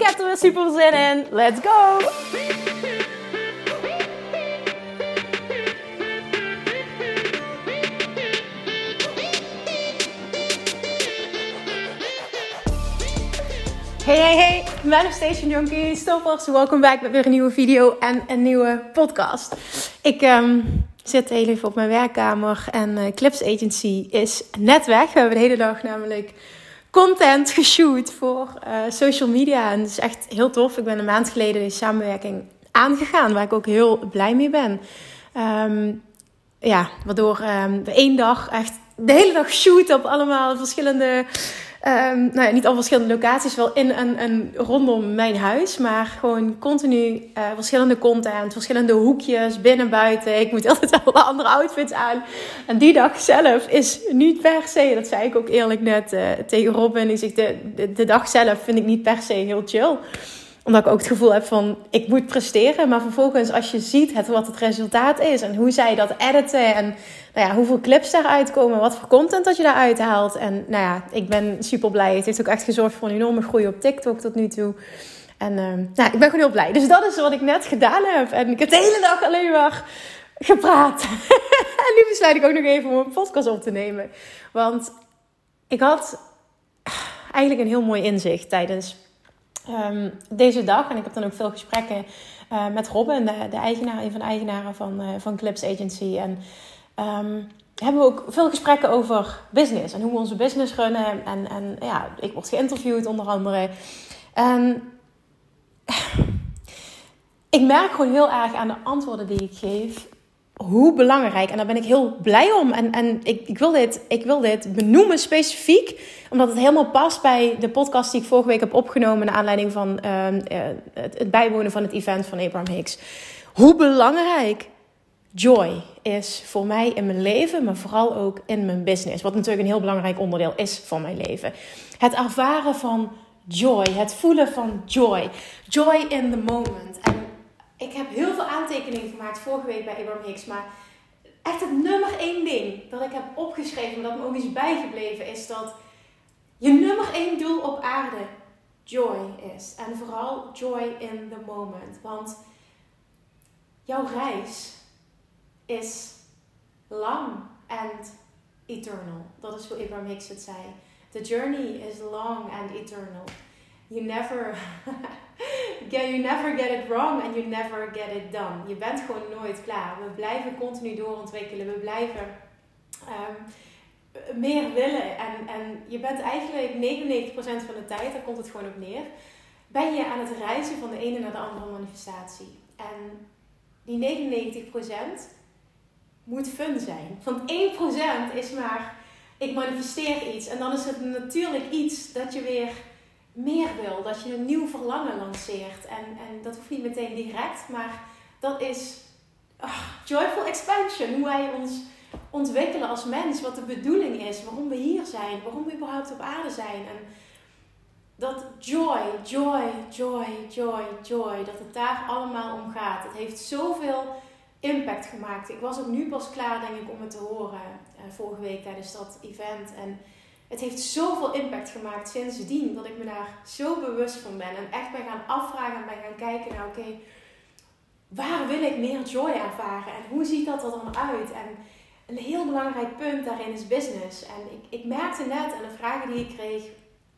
Ik heb er weer super zin in. Let's go! Hey, hey, hey, Manifestation Junkie, stoppers. Welkom back met weer een nieuwe video en een nieuwe podcast. Ik um, zit heel even op mijn werkkamer en uh, Clips Agency is net weg. We hebben de hele dag namelijk content geshoot voor uh, social media. En het is echt heel tof. Ik ben een maand geleden deze samenwerking aangegaan, waar ik ook heel blij mee ben. Um, ja, waardoor um, we één dag echt de hele dag shooten op allemaal verschillende Um, nou ja, niet al verschillende locaties, wel in en, rondom mijn huis. Maar gewoon continu uh, verschillende content, verschillende hoekjes, binnen, buiten. Ik moet altijd alle andere outfits aan. En die dag zelf is niet per se, dat zei ik ook eerlijk net uh, tegen Robin. Ik zeg, de, de, de dag zelf vind ik niet per se heel chill omdat ik ook het gevoel heb van ik moet presteren. Maar vervolgens als je ziet wat het resultaat is en hoe zij dat editen en nou ja, hoeveel clips daaruit komen, wat voor content dat je daaruit haalt. En nou ja, ik ben super blij. Het heeft ook echt gezorgd voor een enorme groei op TikTok tot nu toe. En uh, nou, ik ben gewoon heel blij. Dus dat is wat ik net gedaan heb. En ik heb de hele dag alleen maar gepraat. en nu besluit ik ook nog even om een podcast op te nemen. Want ik had eigenlijk een heel mooi inzicht tijdens um, deze dag. En ik heb dan ook veel gesprekken uh, met Robin, de, de, eigenaar, een van de eigenaren van, uh, van Clips Agency. En um, hebben we ook veel gesprekken over business en hoe we onze business runnen. En, en ja, ik word geïnterviewd onder andere. En ik merk gewoon heel erg aan de antwoorden die ik geef hoe belangrijk. En daar ben ik heel blij om. En, en ik, ik, wil dit, ik wil dit benoemen specifiek, omdat het helemaal past bij de podcast die ik vorige week heb opgenomen. naar aanleiding van uh, het, het bijwonen van het event van Abraham Hicks. Hoe belangrijk joy is voor mij in mijn leven, maar vooral ook in mijn business. Wat natuurlijk een heel belangrijk onderdeel is van mijn leven. Het ervaren van joy, het voelen van joy. Joy in the moment. En ik heb heel veel aantekeningen gemaakt vorige week bij Abraham Hicks. Maar echt het nummer één ding dat ik heb opgeschreven, dat me ook is bijgebleven, is dat je nummer één doel op aarde joy is. En vooral joy in the moment. Want jouw reis is lang and eternal. Dat is hoe Abraham Hicks het zei. The journey is long and eternal. You never you never get it wrong and you never get it done. Je bent gewoon nooit klaar. We blijven continu doorontwikkelen. We blijven um, meer willen. En, en je bent eigenlijk 99% van de tijd, daar komt het gewoon op neer, ben je aan het reizen van de ene naar de andere manifestatie. En die 99% moet fun zijn. Want 1% is maar, ik manifesteer iets. En dan is het natuurlijk iets dat je weer meer wil. Dat je een nieuw verlangen lanceert. En, en dat hoeft niet meteen direct, maar dat is oh, joyful expansion. Hoe wij ons ontwikkelen als mens. Wat de bedoeling is. Waarom we hier zijn. Waarom we überhaupt op aarde zijn. En dat joy, joy, joy, joy, joy. Dat het daar allemaal om gaat. Het heeft zoveel impact gemaakt. Ik was ook nu pas klaar, denk ik, om het te horen. Uh, vorige week tijdens dat event. En het heeft zoveel impact gemaakt sindsdien dat ik me daar zo bewust van ben. En echt ben gaan afvragen en ben gaan kijken naar, oké, waar wil ik meer joy ervaren? En hoe ziet dat er dan uit? En een heel belangrijk punt daarin is business. En ik, ik merkte net aan de vragen die ik kreeg,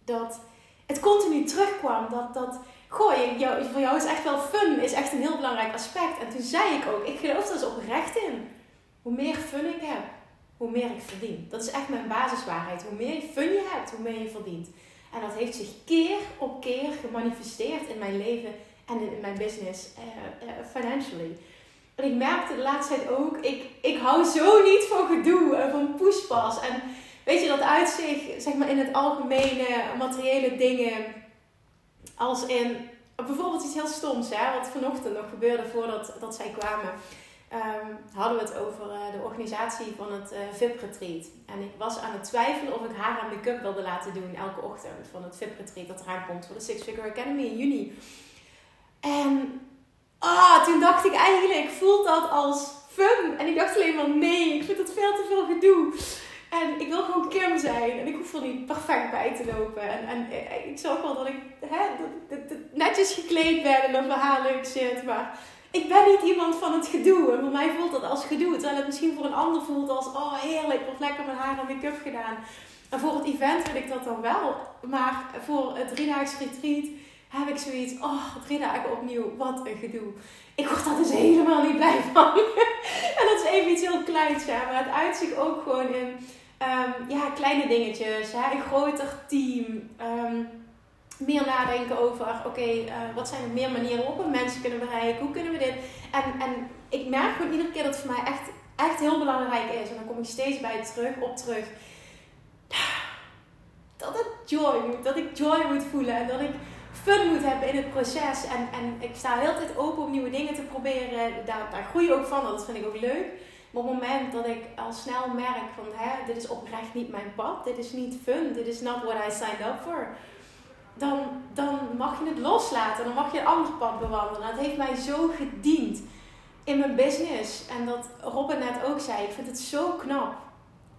dat het continu terugkwam. Dat, dat goh, voor jou is echt wel fun, is echt een heel belangrijk aspect. En toen zei ik ook, ik geloof er dus oprecht in. Hoe meer fun ik heb, hoe meer ik verdien. Dat is echt mijn basiswaarheid. Hoe meer fun je hebt, hoe meer je verdient. En dat heeft zich keer op keer gemanifesteerd in mijn leven en in mijn business, uh, financially. En ik merkte de laatste tijd ook, ik, ik hou zo niet van gedoe en van pushpas. En weet je, dat uitzicht, zeg maar in het algemene materiële dingen, als in bijvoorbeeld iets heel stoms, hè, wat vanochtend nog gebeurde voordat dat zij kwamen. Um, hadden we het over uh, de organisatie van het uh, VIP-retreat. En ik was aan het twijfelen of ik haar aan make-up wilde laten doen elke ochtend van het VIP-retreat dat eraan komt voor de Six Figure Academy in juni. En ah, toen dacht ik eigenlijk, voelt dat als fun? En ik dacht alleen maar nee, ik vind dat veel te veel gedoe. En ik wil gewoon Kim zijn. En ik hoef er niet perfect bij te lopen. En, en eh, ik zag wel dat ik hè, dat, netjes gekleed ben en dat mijn haar leuk zit. Maar ik ben niet iemand van het gedoe. En voor mij voelt dat als gedoe. Terwijl het misschien voor een ander voelt als, oh heerlijk, wordt lekker mijn haar en make-up gedaan. En voor het event wil ik dat dan wel. Maar voor het driedaags retreat heb ik zoiets, oh, drie dagen opnieuw, wat een gedoe. Ik word daar dus helemaal niet blij van. en dat is even iets heel kleins. Maar het uitzicht ook gewoon in Ehm, ja, kleine dingetjes, een groter team. Ehm, meer nadenken over, oké, eh, wat zijn er meer manieren waarop we mensen kunnen bereiken? Hoe kunnen we dit? En, en ik merk gewoon iedere keer dat het voor mij echt, echt heel belangrijk is. En dan kom ik steeds bij terug, op terug. Dat het joy moet, dat ik joy moet voelen en dat ik fun moet hebben in het proces. En, en ik sta heel tijd open om nieuwe dingen te proberen. Daar, daar groei je ook van, dat vind ik ook leuk. Maar op het moment dat ik al snel merk van hè, dit is oprecht niet mijn pad, dit is niet fun, dit is not what I signed up for. Dan, dan mag je het loslaten, dan mag je een ander pad bewandelen. Het heeft mij zo gediend in mijn business. En dat Robin net ook zei, ik vind het zo knap.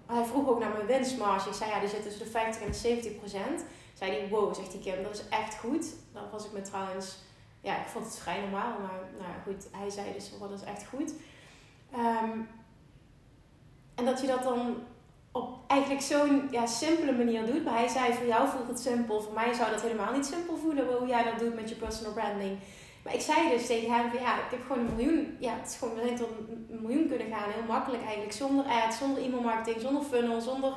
Hij vroeg ook naar mijn winstmarge. Ik zei ja, die zit tussen de 50 en de 70 procent. Zei hij, wow, zegt die Kim, dat is echt goed. Dan was ik me trouwens, ja, ik vond het vrij normaal. Maar nou goed, hij zei dus, dat is echt goed. Um, en dat je dat dan op eigenlijk zo'n ja, simpele manier doet. Maar hij zei, voor jou voelt het simpel. Voor mij zou dat helemaal niet simpel voelen hoe jij dat doet met je personal branding. Maar ik zei dus tegen hem van ja, ik heb gewoon een miljoen. Ja, het is gewoon, tot een miljoen kunnen gaan. Heel makkelijk eigenlijk. Zonder ads, zonder e-mail marketing, zonder funnel, zonder...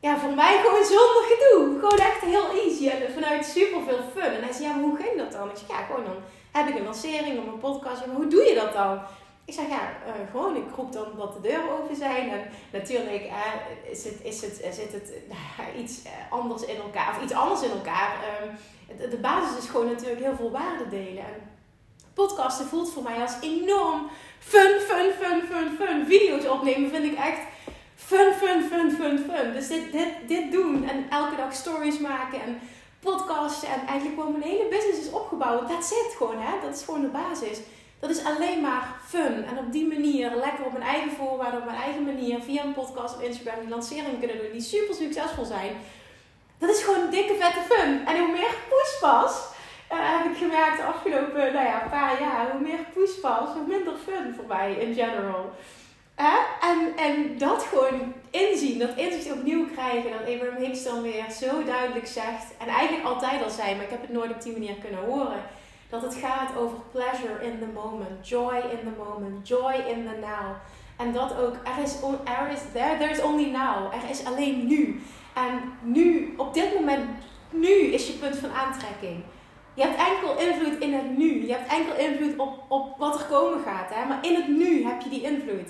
Ja, voor mij gewoon zonder gedoe. Gewoon echt heel easy. En vanuit super veel fun. En hij zei, ja, maar hoe ging dat dan? Ik zei, ja, gewoon dan heb ik een lancering op een podcast. Maar hoe doe je dat dan? Ik zeg ja, uh, gewoon, ik roep dan dat de deuren open zijn. En natuurlijk uh, is het, is het, zit het iets eh, anders in elkaar, of iets anders in elkaar. Ehm, de, de, basis is gewoon natuurlijk heel veel waarde delen. En podcasten voelt voor mij als enorm fun, fun, fun, fun, fun. Video's opnemen vind ik echt fun, fun, fun, fun, fun. Dus dit, dit, dit doen en elke dag stories maken en podcasten. En eigenlijk gewoon mijn hele business is opgebouwd. Dat zit gewoon, hè. Dat is gewoon de basis. Dat is alleen maar fun. En op die manier, lekker op mijn eigen voorwaarden, op mijn eigen manier, via een podcast of Instagram, die lanceringen kunnen doen die super succesvol zijn. Dat is gewoon dikke vette fun. En hoe meer poespas, uh, heb ik gemerkt de afgelopen nou ja, paar jaar, hoe meer poespas, hoe minder fun voor mij in general. Uh, en, en dat gewoon inzien, dat inzicht opnieuw krijgen, dat Abraham Hicks dan weer zo duidelijk zegt, en eigenlijk altijd al zei, maar ik heb het nooit op die manier kunnen horen dat het gaat over pleasure in the moment, joy in the moment, joy in the now. En dat ook, er is, er is there, only now. Er is alleen nu. En nu, op dit moment, nu is je punt van aantrekking. Je hebt enkel invloed in het nu. Je hebt enkel invloed op, op wat er komen gaat. Hè? Maar in het nu heb je die invloed.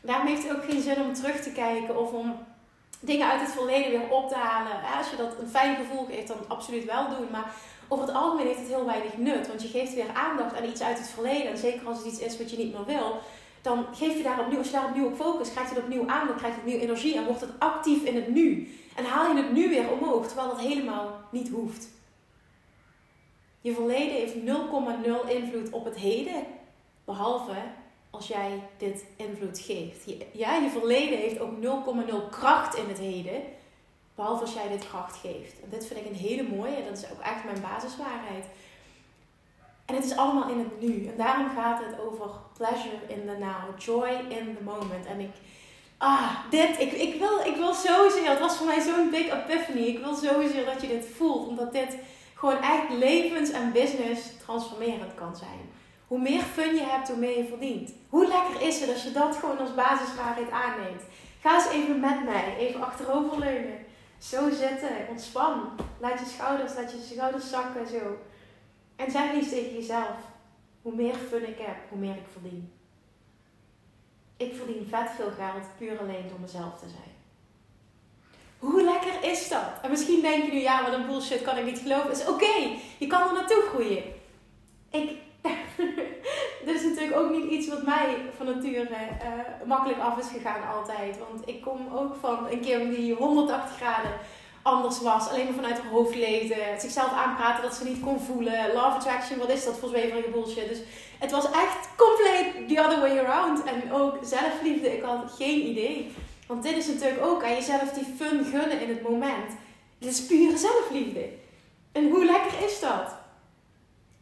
Daarom heeft het ook geen zin om terug te kijken of om dingen uit het verleden weer op te halen. Als je dat een fijn gevoel geeft, dan absoluut wel doen. Maar over het algemeen heeft het heel weinig nut. Want je geeft weer aandacht aan iets uit het verleden. En zeker als het iets is wat je niet meer wil. Dan geef je daar opnieuw, als je daar opnieuw op focust, krijgt het opnieuw aandacht, krijgt het opnieuw energie. En wordt het actief in het nu. En haal je het nu weer omhoog, terwijl dat helemaal niet hoeft. Je verleden heeft 0,0 invloed op het heden. Behalve als jij dit invloed geeft. Ja, je verleden heeft ook 0,0 kracht in het heden. Behalve als jij dit kracht geeft. En dit vind ik een hele mooie. En dat is ook echt mijn basiswaarheid. En het is allemaal in het nu. En daarom gaat het over pleasure in the now. Joy in the moment. En ik... Ah, dit. Ik, ik, wil, ik wil zozeer... Het was voor mij zo'n big epiphany. Ik wil zozeer dat je dit voelt. Omdat dit gewoon echt levens- en business transformerend kan zijn. Hoe meer fun je hebt, hoe meer je verdient. Hoe lekker is het als je dat gewoon als basiswaarheid aanneemt? Ga eens even met mij. Even achteroverleunen. Zo zitten, ontspan. Laat je schouders, laat je schouders zakken, zo. En zeg eens tegen jezelf, hoe meer fun ik heb, hoe meer ik verdien. Ik verdien vet veel geld puur alleen door mezelf te zijn. Hoe lekker is dat? En misschien denk je nu, ja, wat een bullshit, kan ik niet geloven. Is oké, je kan er naartoe groeien. ik. dit is natuurlijk ook niet iets wat mij van nature uh, makkelijk af is gegaan altijd. Want ik kom ook van een keer die 180 graden anders was. Alleen maar vanuit haar hoofd leefde. Zichzelf aanpraten dat ze niet kon voelen. Love attraction, wat is dat voor zweverige bullshit? Dus het was echt compleet the other way around. En ook zelfliefde, ik had geen idee. Want dit is natuurlijk ook aan jezelf die fun gunnen in het moment. Dit is pure zelfliefde. En hoe lekker is dat?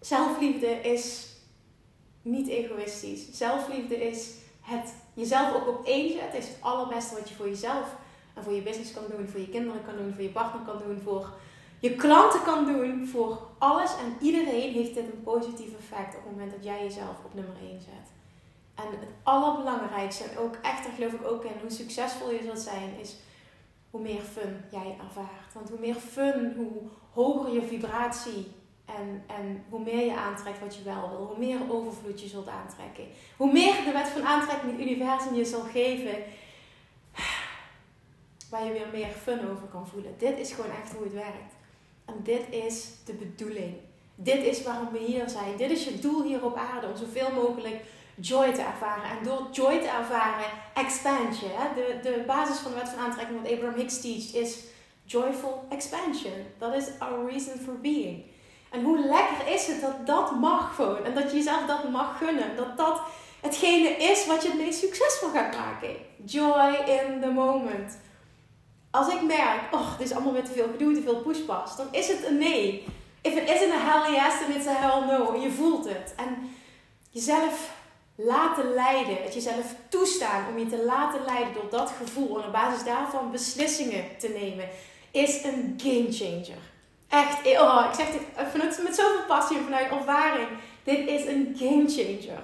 Zelfliefde is niet egoïstisch. Zelfliefde is het jezelf ook op één zetten. Is het allerbeste wat je voor jezelf en voor je business kan doen, voor je kinderen kan doen, voor je partner kan doen, voor je klanten kan doen. Voor alles en iedereen heeft dit een positief effect op het moment dat jij jezelf op nummer 1 zet. En het allerbelangrijkste, en ook echt, daar geloof ik ook in, hoe succesvol je zult zijn, is hoe meer fun jij ervaart. Want hoe meer fun, hoe hoger je vibratie en, en hoe meer je aantrekt wat je wel wil, hoe meer overvloed je zult aantrekken. Hoe meer de wet van aantrekking het universum je zal geven, waar je weer meer fun over kan voelen. Dit is gewoon echt hoe het werkt. En dit is de bedoeling. Dit is waarom we hier zijn. Dit is je doel hier op aarde om zoveel mogelijk joy te ervaren. En door joy te ervaren, expansion. De, de basis van de wet van aantrekking, wat Abraham Hicks teacht, is joyful expansion. Dat is our reason for being. En hoe lekker is het dat dat mag gewoon. En dat je jezelf dat mag gunnen. Dat dat hetgene is wat je het meest succesvol gaat maken. Joy in the moment. Als ik merk, oh, dit is allemaal weer te veel gedoe, te veel pushpas, dan is het een nee. If it isn't a hell yes, then it's a hell no. Je voelt het. En jezelf laten leiden, het jezelf toestaan om je te laten leiden door dat gevoel en op basis daarvan beslissingen te nemen, is een game changer. Echt, oh, ik zeg dit vanuit, met zoveel passie en vanuit ervaring. Dit is een game changer.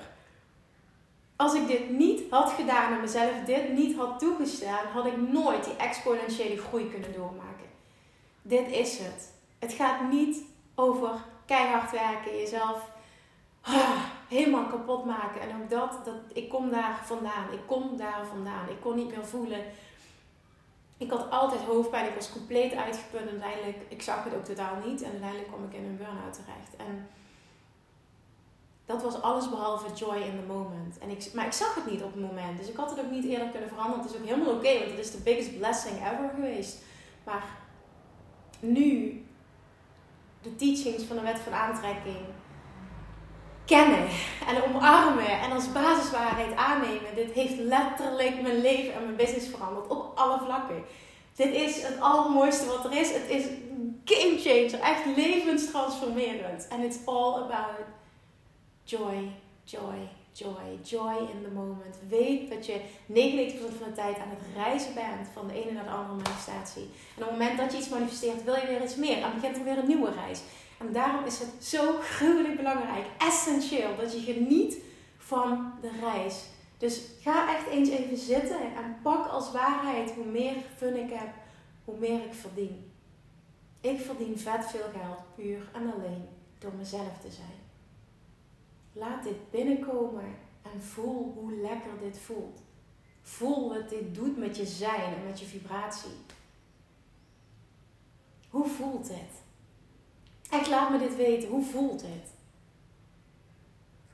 Als ik dit niet had gedaan en mezelf dit niet had toegestaan, had ik nooit die exponentiële groei kunnen doormaken. Dit is het. Het gaat niet over keihard werken, jezelf ah, helemaal kapot maken. En ook dat, dat, ik kom daar vandaan. Ik kom daar vandaan. Ik kon niet meer voelen. Ik had altijd hoofdpijn. Ik was compleet uitgeput. En uiteindelijk, ik zag het ook totaal niet. En uiteindelijk kwam ik in een burn-out terecht. En dat was alles behalve joy in the moment. En ik, maar ik zag het niet op het moment. Dus ik had het ook niet eerder kunnen veranderen. Het is ook helemaal oké, want het is de biggest blessing ever geweest. Maar nu de teachings van de wet van aantrekking kennen en omarmen en als basiswaarheid aannemen. Dit heeft letterlijk mijn leven en mijn business veranderd op alle vlakken. Dit is het allermooiste wat er is. Het is game changer, echt levenstransformerend. En it's all about joy, joy, joy, joy in the moment. Weet dat je 99% van de tijd aan het reizen bent van de ene naar de andere manifestatie. En op het moment dat je iets manifesteert, wil je weer iets meer. En begint er weer een nieuwe reis. En daarom is het zo gruwelijk belangrijk, essentieel, dat je geniet van de reis. Dus ga echt eens even zitten en pak als waarheid hoe meer fun ik heb, hoe meer ik verdien. Ik verdien vet veel geld puur en alleen door mezelf te zijn. Laat dit binnenkomen en voel hoe lekker dit voelt. Voel wat dit doet met je zijn en met je vibratie. Hoe voelt dit? Echt laat me dit weten. Hoe voelt dit?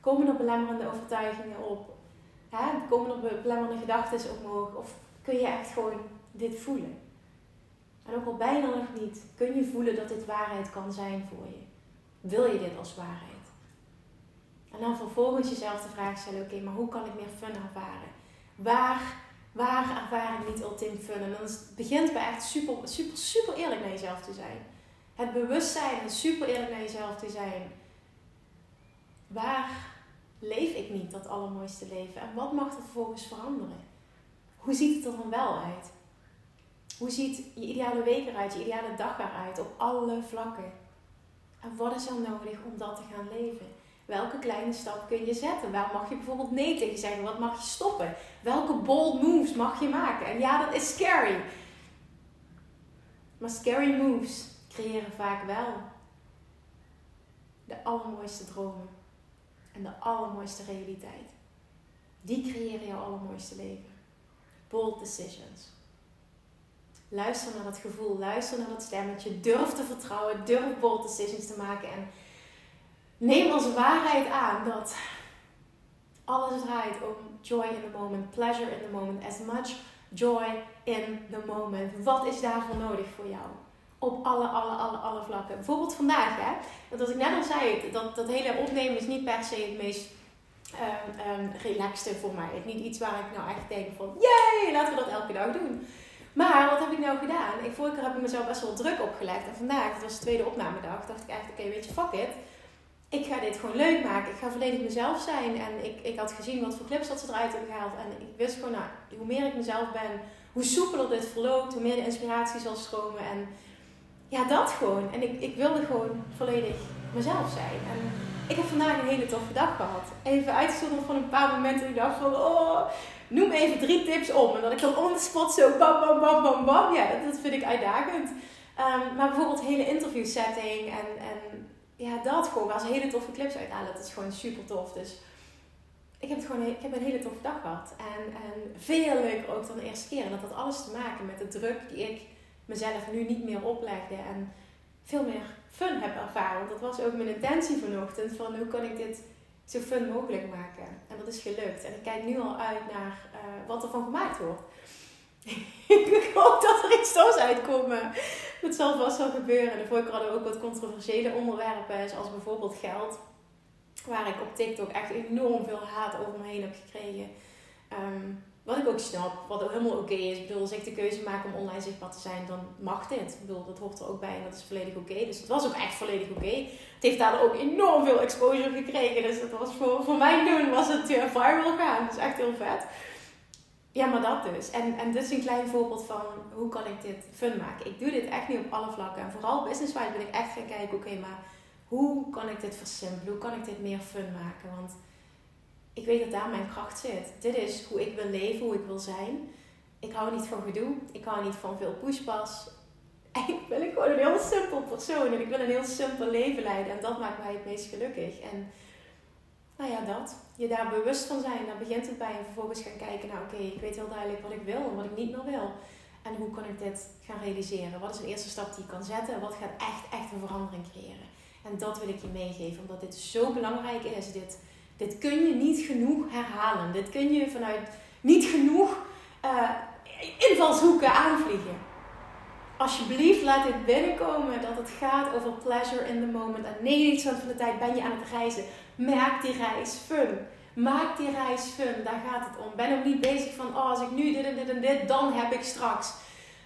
Komen er belemmerende overtuigingen op? Hè? Komen er belemmerende gedachten omhoog? Of kun je echt gewoon dit voelen? En ook al bijna nog niet, kun je voelen dat dit waarheid kan zijn voor je. Wil je dit als waarheid? En dan vervolgens jezelf de vraag stellen: oké, maar hoe kan ik meer fun ervaren? Waar, waar ervaar ik niet ultiem fun? En dan begint bij echt super, super, super eerlijk naar jezelf te zijn. Het bewustzijn en super eerlijk naar jezelf te zijn. Waar leef ik niet dat allermooiste leven? En wat mag er vervolgens veranderen? Hoe ziet het er dan wel uit? Hoe ziet je ideale week eruit, je ideale dag eruit op alle vlakken? En wat is er nodig om dat te gaan leven? Welke kleine stap kun je zetten? Waar mag je bijvoorbeeld nee tegen zeggen? Wat mag je stoppen? Welke bold moves mag je maken? En ja, dat is scary. Maar scary moves creëren vaak wel de allermooiste dromen en de allermooiste realiteit. Die creëren jouw allermooiste leven. Bold decisions. Luister naar dat gevoel, luister naar dat stemmetje. Durf te vertrouwen, durf bold decisions te maken. En neem als waarheid aan dat alles draait om joy in the moment, pleasure in the moment, as much joy in the moment. Wat is daarvoor nodig voor jou? Op alle, alle, alle, alle vlakken. Bijvoorbeeld vandaag, hè. Want als ik net al zei, dat, dat hele opnemen is niet per se het meest um, relaxte voor mij. Het is niet iets waar ik nou echt denk van, yay, laten we dat elke dag doen. Maar wat heb ik nou gedaan? Ik, vorige keer heb ik mezelf best wel druk opgelegd. En vandaag, het was de tweede opnamedag, dacht ik eigenlijk, oké, weet je, fuck it. Ik ga dit gewoon leuk maken. Ik ga volledig mezelf zijn. En ik, ik had gezien wat voor clips dat ze eruit hebben gehaald. En ik wist gewoon, nou, hoe meer ik mezelf ben, hoe soepeler dit verloopt, hoe meer de inspiratie zal stromen. En ja, dat gewoon. En ik, ik wilde gewoon volledig mezelf zijn. En ik heb vandaag een hele toffe dag gehad. Even uitgezonderd van een paar momenten. Ik dacht van, oh, noem even drie tips op. En dat ik dan on the spot zo bam, bam, bam, bam, bam. Ja, dat, vind ik uitdagend. Um, maar bijvoorbeeld hele interview setting en, en ja, dat gewoon. Ze hele toffe clips uithalen. Dat is gewoon super tof. Dus ik heb, het gewoon, ik heb een hele toffe dag gehad. En, en veel leuker ook dan de eerste keer. En dat had alles te maken met de druk die ik mezelf nu niet meer oplegde. En veel meer fun heb ervaren. Dat was ook mijn intentie vanochtend. Van hoe kan ik dit zo fun mogelijk maken. En dat is gelukt. En ik kijk nu al uit naar uh, wat er van gemaakt wordt. ik hoop dat er iets tofs uitkomt. Dat zal vast wel gebeuren. De vorige keer hadden we ook wat controversiële onderwerpen. Zoals bijvoorbeeld geld. Waar ik op TikTok echt enorm veel haat over me heen heb gekregen. Um, wat ik ook snap, wat helemaal oké is. Ik bedoel, als ik de keuze maak om online zichtbaar te zijn, dan mag dit. Ik bedoel, dat hoort er ook bij en dat is volledig oké. Dus het was ook echt volledig oké. Het heeft daar ook enorm veel exposure gekregen. Dus dat was voor, voor mijn doen was het uh, viral gaan. Dat is echt heel vet. Ja, maar dat dus. En, en dit is een klein voorbeeld van hoe kan ik dit fun maken. Ik doe dit echt niet op alle vlakken. En vooral business-wise ben ik echt gaan kijken, oké, maar hoe kan ik dit versimpelen? Hoe kan ik dit meer fun maken? Want ik weet dat daar mijn kracht zit. Dit is hoe ik wil leven, hoe ik wil zijn. Ik hou niet van gedoe. Ik hou niet van veel pushpas. Eigenlijk ben ik gewoon een heel simpel persoon. En ik wil een heel simpel leven leiden. En dat maakt mij het meest gelukkig. En nou ja, dat. Je daar bewust van zijn. Daar begint het bij. En vervolgens gaan kijken. Nou oké, ik weet heel duidelijk wat ik wil en wat ik niet meer wil. En hoe kan ik dit gaan realiseren? Wat is een eerste stap die ik kan zetten? En wat gaat echt, echt een verandering creëren? En dat wil ik je meegeven. Omdat dit zo belangrijk is. Dit dit kun je niet genoeg herhalen. Dit kun je vanuit niet genoeg uh, invalshoeken aanvliegen. Alsjeblieft, laat dit binnenkomen dat het gaat over pleasure in the moment. En 99% van de tijd ben je aan het reizen. Maak die reis fun. Maak die reis fun, daar gaat het om. Ben ook niet bezig van, oh, als ik nu dit en dit en dit, dan heb ik straks.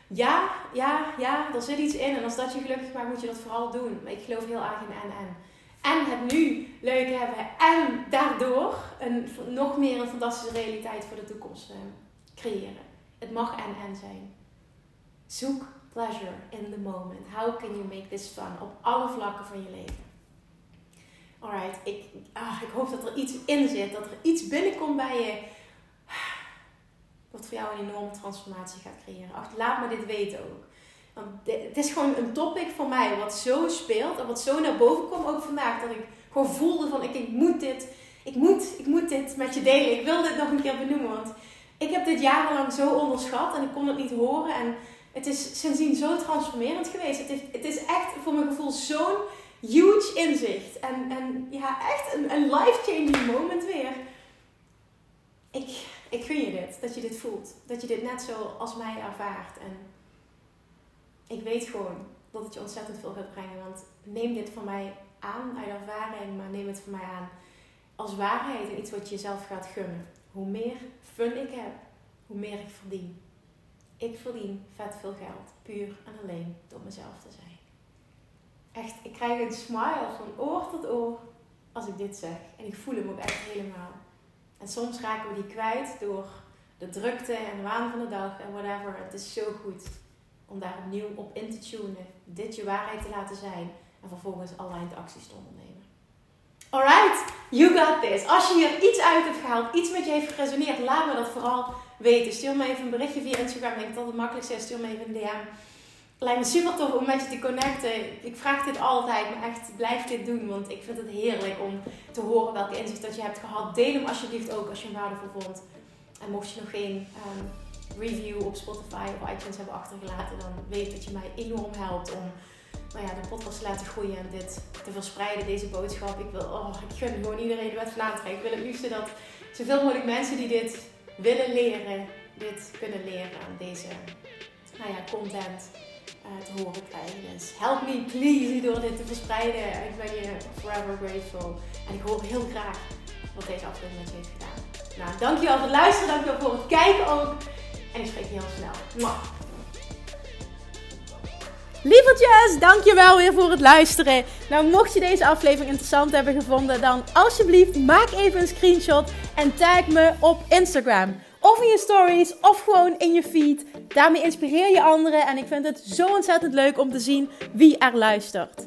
Ja, ja, ja, er zit iets in. En als dat je gelukkig maakt, moet je dat vooral doen. Maar ik geloof heel erg in en-en en het nu leuk hebben en daardoor een, nog meer een fantastische realiteit voor de toekomst uh, creëren. Het mag en en zijn. Zoek pleasure in the moment. How can you make this fun op alle vlakken van je leven? Alright, ik, ah, ik hoop dat er iets in zit, dat er iets binnenkomt bij je. Wat voor jou een enorme transformatie gaat creëren. laat me dit weten ook het is gewoon een topic voor mij wat zo speelt en wat zo naar boven kwam ook vandaag. Dat ik gewoon voelde van ik, moet dit, ik moet, ik moet dit met je delen. Ik wil dit nog een keer benoemen. Want ik heb dit jarenlang zo onderschat en ik kon het niet horen. En het is sindsdien zo transformerend geweest. Het, het is echt voor mijn gevoel zo'n huge inzicht. En, en ja, echt een, een life-changing moment weer. Ik, ik gun je dit, dat je dit voelt. Dat je dit net zo als mij ervaart. En ik weet gewoon dat het je ontzettend veel gaat brengen. Want neem dit van mij aan uit ervaring, maar neem het van mij aan als waarheid en iets wat je jezelf gaat gunnen. Hoe meer fun ik heb, hoe meer ik verdien. Ik verdien vet veel geld, puur en alleen door mezelf te zijn. Echt, ik krijg een smile van oor tot oor als ik dit zeg. En ik voel hem ook echt helemaal. En soms raken we die kwijt door de drukte en de waan van de dag en whatever. Het is zo goed om daar opnieuw op in te tunen, dit je waarheid te laten zijn en vervolgens aligned acties te ondernemen. Alright, you got this. Als je hier iets uit hebt gehaald, iets met je heeft geresoneerd, laat me dat vooral weten. Stuur me even een berichtje via Instagram. Ik denk dat het makkelijkste is. Stuur me even een DM. Lijkt me super tof om met je te connecten. Ik vraag dit altijd, maar echt blijf dit doen. Want ik vind het heerlijk om te horen welke inzicht dat je hebt gehad. Deel hem alsjeblieft ook als je hem waardevol vond. En mocht je nog geen um, review op Spotify of iTunes hebben achtergelaten, dan weet dat je mij enorm helpt om nou ja, de podcast te laten groeien en dit te verspreiden, deze boodschap. Ik wil, oh, ik gun gewoon iedereen de wet van. Ik wil het liefste dat zoveel mogelijk mensen die dit willen leren, dit kunnen leren aan deze nou ja, content uh, te horen krijgen. Dus help me please door dit te verspreiden. Ik ben je forever grateful. En ik hoor heel graag wat deze aflevering met je heeft gedaan. Nou, dankjewel voor het luisteren, dankjewel voor het kijken ook. En ik spreek je heel snel. Mwah. Lievertjes, dankjewel weer voor het luisteren. Nou, mocht je deze aflevering interessant hebben gevonden, dan alsjeblieft maak even een screenshot en tag me op Instagram. Of in je stories, of gewoon in je feed. Daarmee inspireer je anderen en ik vind het zo ontzettend leuk om te zien wie er luistert.